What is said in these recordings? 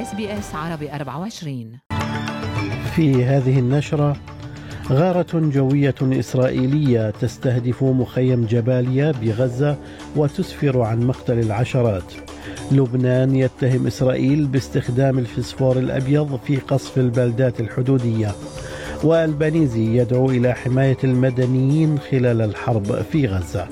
SBS عربي 24 في هذه النشرة غارة جوية إسرائيلية تستهدف مخيم جباليا بغزة وتسفر عن مقتل العشرات. لبنان يتهم إسرائيل باستخدام الفسفور الأبيض في قصف البلدات الحدودية. وألبانيزي يدعو إلى حماية المدنيين خلال الحرب في غزة.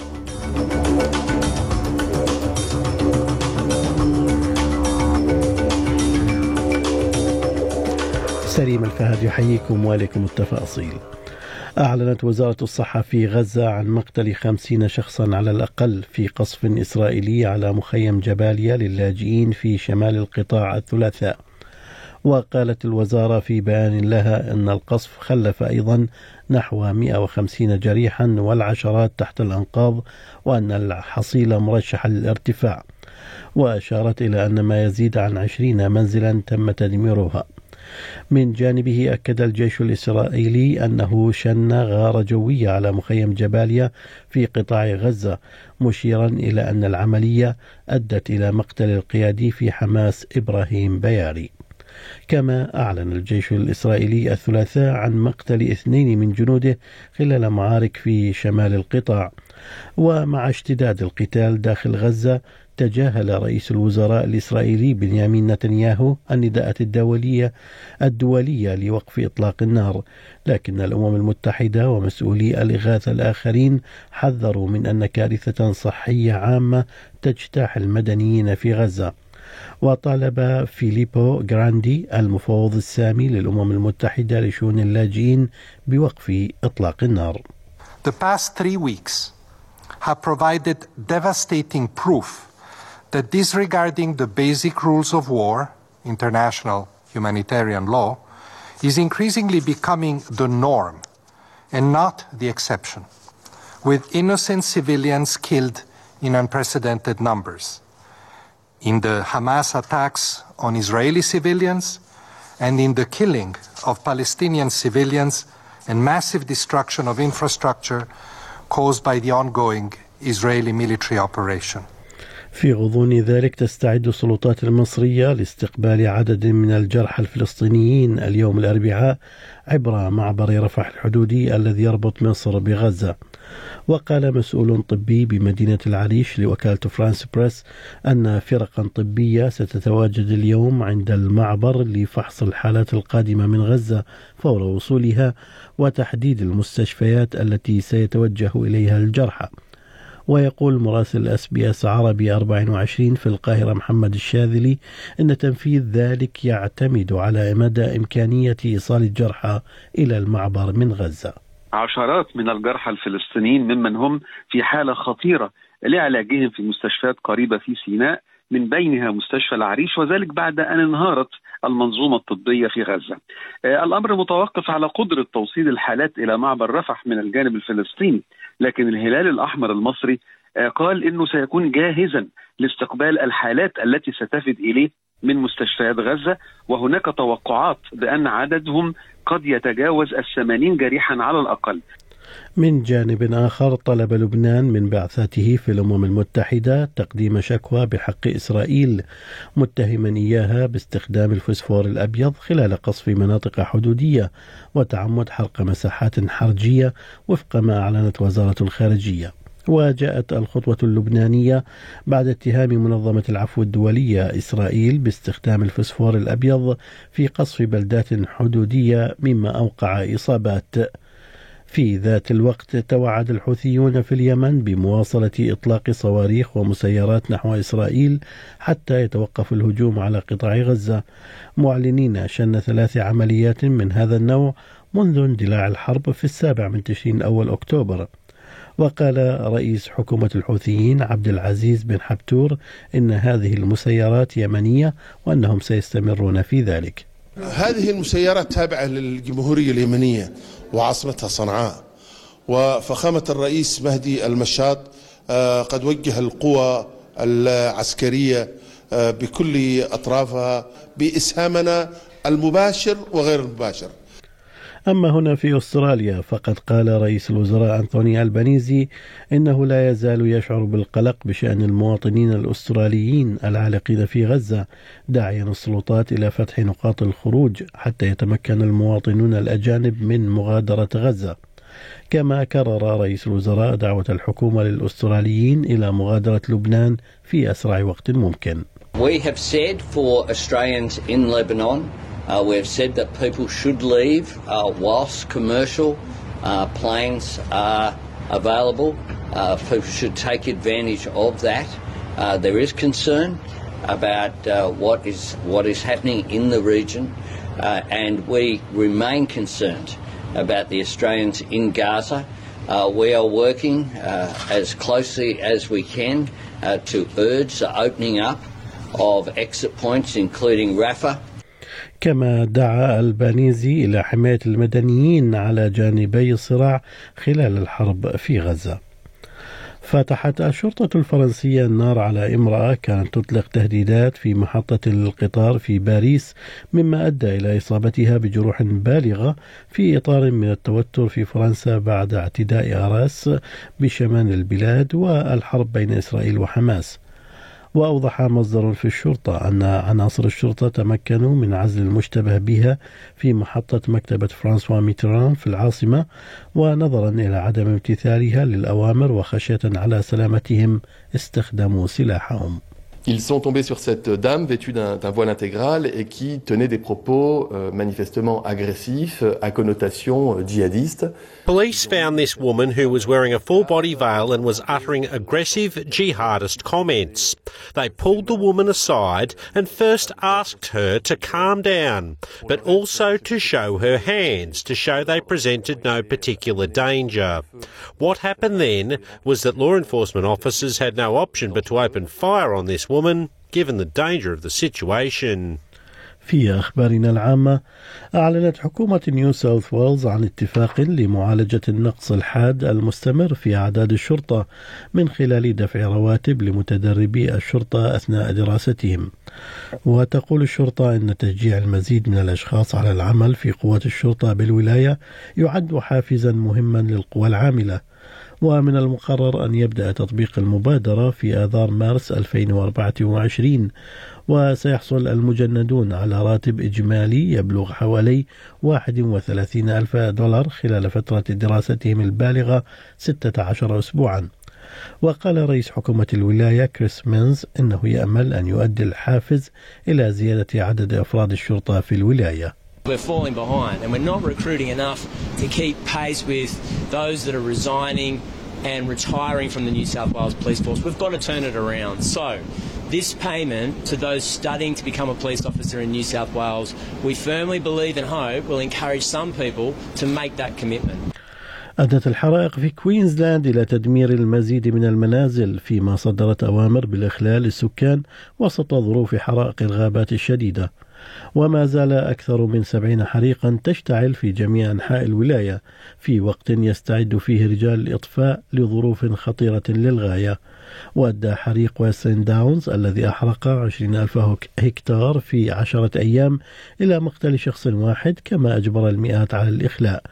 سليم الفهد يحييكم وعليكم التفاصيل. أعلنت وزارة الصحة في غزة عن مقتل خمسين شخصا على الأقل في قصف إسرائيلي على مخيم جباليا للاجئين في شمال القطاع الثلاثاء. وقالت الوزارة في بيان لها أن القصف خلف أيضا نحو 150 جريحا والعشرات تحت الأنقاض وأن الحصيلة مرشحة للارتفاع. وأشارت إلى أن ما يزيد عن 20 منزلا تم تدميرها. من جانبه أكد الجيش الإسرائيلي أنه شن غارة جوية على مخيم جباليا في قطاع غزة مشيرا إلى أن العملية أدت إلى مقتل القيادي في حماس إبراهيم بياري. كما أعلن الجيش الإسرائيلي الثلاثاء عن مقتل اثنين من جنوده خلال معارك في شمال القطاع. ومع اشتداد القتال داخل غزة تجاهل رئيس الوزراء الإسرائيلي بنيامين نتنياهو النداءات الدولية الدولية لوقف إطلاق النار لكن الأمم المتحدة ومسؤولي الإغاثة الآخرين حذروا من أن كارثة صحية عامة تجتاح المدنيين في غزة وطالب فيليبو جراندي المفوض السامي للأمم المتحدة لشؤون اللاجئين بوقف إطلاق النار. The past three weeks have provided devastating proof that disregarding the basic rules of war, international humanitarian law, is increasingly becoming the norm and not the exception, with innocent civilians killed in unprecedented numbers. In the Hamas attacks on Israeli civilians and in the killing of Palestinian civilians and massive destruction of infrastructure caused by the ongoing Israeli military operation. في غضون ذلك تستعد السلطات المصرية لاستقبال عدد من الجرحى الفلسطينيين اليوم الأربعاء عبر معبر رفح الحدودي الذي يربط مصر بغزة. وقال مسؤول طبي بمدينة العريش لوكالة فرانس بريس أن فرقا طبية ستتواجد اليوم عند المعبر لفحص الحالات القادمة من غزة فور وصولها وتحديد المستشفيات التي سيتوجه إليها الجرحى. ويقول مراسل SBS عربي 24 في القاهرة محمد الشاذلي أن تنفيذ ذلك يعتمد على مدى إمكانية إيصال الجرحى إلى المعبر من غزة. عشرات من الجرحى الفلسطينيين ممن هم في حالة خطيرة لعلاجهم في مستشفيات قريبة في سيناء من بينها مستشفى العريش وذلك بعد أن انهارت المنظومة الطبية في غزة. آه الأمر متوقف على قدرة توصيل الحالات إلى معبر رفح من الجانب الفلسطيني لكن الهلال الأحمر المصري آه قال أنه سيكون جاهزا لاستقبال الحالات التي ستفد إليه من مستشفيات غزة. وهناك توقعات بأن عددهم قد يتجاوز الثمانين جريحا على الأقل. من جانب آخر طلب لبنان من بعثته في الأمم المتحدة تقديم شكوى بحق إسرائيل متهما إياها باستخدام الفسفور الأبيض خلال قصف مناطق حدودية وتعمد حرق مساحات حرجية وفق ما أعلنت وزارة الخارجية. وجاءت الخطوة اللبنانية بعد اتهام منظمة العفو الدولية إسرائيل باستخدام الفسفور الأبيض في قصف بلدات حدودية مما أوقع إصابات. في ذات الوقت توعد الحوثيون في اليمن بمواصلة إطلاق صواريخ ومسيرات نحو إسرائيل حتى يتوقف الهجوم على قطاع غزة. معلنين شن ثلاث عمليات من هذا النوع منذ اندلاع الحرب في السابع من تشرين الأول أكتوبر. وقال رئيس حكومة الحوثيين عبد العزيز بن حبتور إن هذه المسيرات يمنية وأنهم سيستمرون في ذلك. هذه المسيرات تابعة للجمهورية اليمنية. وعاصمتها صنعاء. وفخامة الرئيس مهدي المشاط قد وجه القوى العسكرية بكل أطرافها بإسهامنا المباشر وغير المباشر. أما هنا في أستراليا فقد قال رئيس الوزراء أنطوني ألبانيزي إنه لا يزال يشعر بالقلق بشأن المواطنين الأستراليين العالقين في غزة داعيا السلطات إلى فتح نقاط الخروج حتى يتمكن المواطنون الأجانب من مغادرة غزة. كما كرر رئيس الوزراء دعوة الحكومة للأستراليين إلى مغادرة لبنان في أسرع وقت ممكن. We have said for Australians in Lebanon, uh, we have said that people should leave uh, whilst commercial uh, planes are available. Uh, people should take advantage of that. Uh, there is concern about uh, what is what is happening in the region, and we remain concerned about the Australians in Gaza. We are working as closely as we can to urge the opening up of exit points, including Rafah. كما دعا البانيزي إلى حماية المدنيين على جانبي الصراع خلال الحرب في غزة. فتحت الشرطة الفرنسية النار على امرأة كانت تطلق تهديدات في محطة القطار في باريس مما أدى إلى إصابتها بجروح بالغة في إطار من التوتر في فرنسا بعد اعتداء أراس بشمال البلاد والحرب بين إسرائيل وحماس. وأوضح مصدر في الشرطة أن عناصر الشرطة تمكنوا من عزل المشتبه بها في محطة مكتبة فرانسوا ميتران في العاصمة ونظرا إلى عدم امتثالها للأوامر وخشية على سلامتهم استخدموا سلاحهم. Ils sont tombés sur cette dame vêtue d'un voile intégral et qui tenait des propos euh, manifestement agressifs à connotation euh, djihadiste. Police found this woman who was wearing a full body veil and was uttering aggressive jihadist comments. They pulled the woman aside and first asked her to calm down, but also to show her hands to show they presented no particular danger. What happened then was that law enforcement officers had no option but to open fire on this woman, given the danger of the situation. في أخبارنا العامة أعلنت حكومة نيو ساوث ويلز عن اتفاق لمعالجة النقص الحاد المستمر في أعداد الشرطة من خلال دفع رواتب لمتدربي الشرطة أثناء دراستهم وتقول الشرطة أن تشجيع المزيد من الأشخاص على العمل في قوة الشرطة بالولاية يعد حافزا مهما للقوى العاملة ومن المقرر أن يبدأ تطبيق المبادرة في آذار مارس 2024 وسيحصل المجندون على راتب إجمالي يبلغ حوالي 31 ألف دولار خلال فترة دراستهم البالغة 16 أسبوعا. وقال رئيس حكومة الولاية كريس مينز إنه يأمل أن يؤدي الحافز إلى زيادة عدد أفراد الشرطة في الولاية. We're falling behind and we're not recruiting enough to keep pace with those that are resigning and retiring from the New South Wales Police Force. We've got to turn it around. So, this payment to those studying to become a police officer in New South Wales, we firmly believe and hope will encourage some people to make that commitment. أدت الحرائق في كوينزلاند إلى تدمير المزيد من المنازل فيما صدرت أوامر بالإخلال للسكان وسط ظروف حرائق الغابات الشديدة وما زال أكثر من سبعين حريقا تشتعل في جميع أنحاء الولاية في وقت يستعد فيه رجال الإطفاء لظروف خطيرة للغاية. وأدى حريق ويسترن داونز الذي أحرق عشرين ألف هكتار في عشرة أيام إلى مقتل شخص واحد كما أجبر المئات على الإخلاء.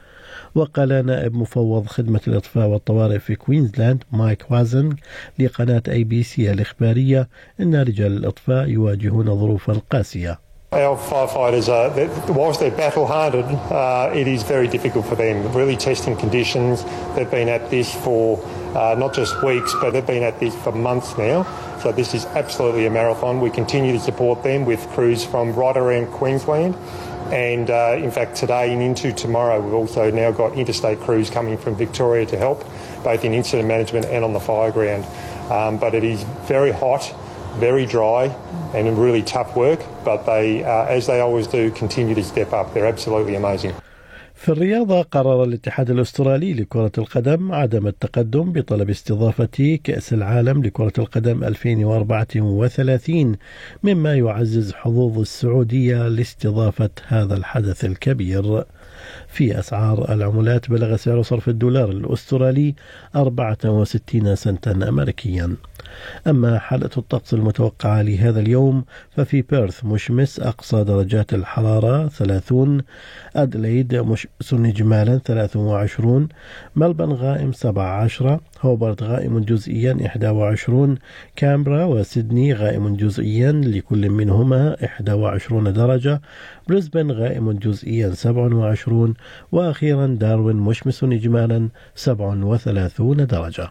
وقال نائب مفوض خدمة الإطفاء والطوارئ في كوينزلاند مايك وازن لقناة أي بي سي الإخبارية أن رجال الإطفاء يواجهون ظروفا قاسية. Our firefighters, are, whilst they're battle hardened, uh, it is very difficult for them. Really testing conditions. They've been at this for uh, not just weeks, but they've been at this for months now. So this is absolutely a marathon. We continue to support them with crews from right around Queensland. And uh, in fact, today and into tomorrow, we've also now got interstate crews coming from Victoria to help, both in incident management and on the fire ground. Um, but it is very hot very dry and really tough work, but they, uh, as they always do, continue to step up. They're absolutely amazing. في الرياضة قرر الاتحاد الأسترالي لكرة القدم عدم التقدم بطلب استضافة كأس العالم لكرة القدم 2034 مما يعزز حظوظ السعودية لاستضافة هذا الحدث الكبير. في أسعار العملات بلغ سعر صرف الدولار الأسترالي 64 سنتا أمريكيا أما حالة الطقس المتوقعة لهذا اليوم ففي بيرث مشمس أقصى درجات الحرارة 30 أدليد مشمس إجمالا 23 ملبن غائم 17 هوبرت غائم جزئيا 21 كامبرا وسيدني غائم جزئيا لكل منهما 21 درجة بريسبن غائم جزئيا 27 وأخيرا داروين مشمس إجمالا 37 درجة.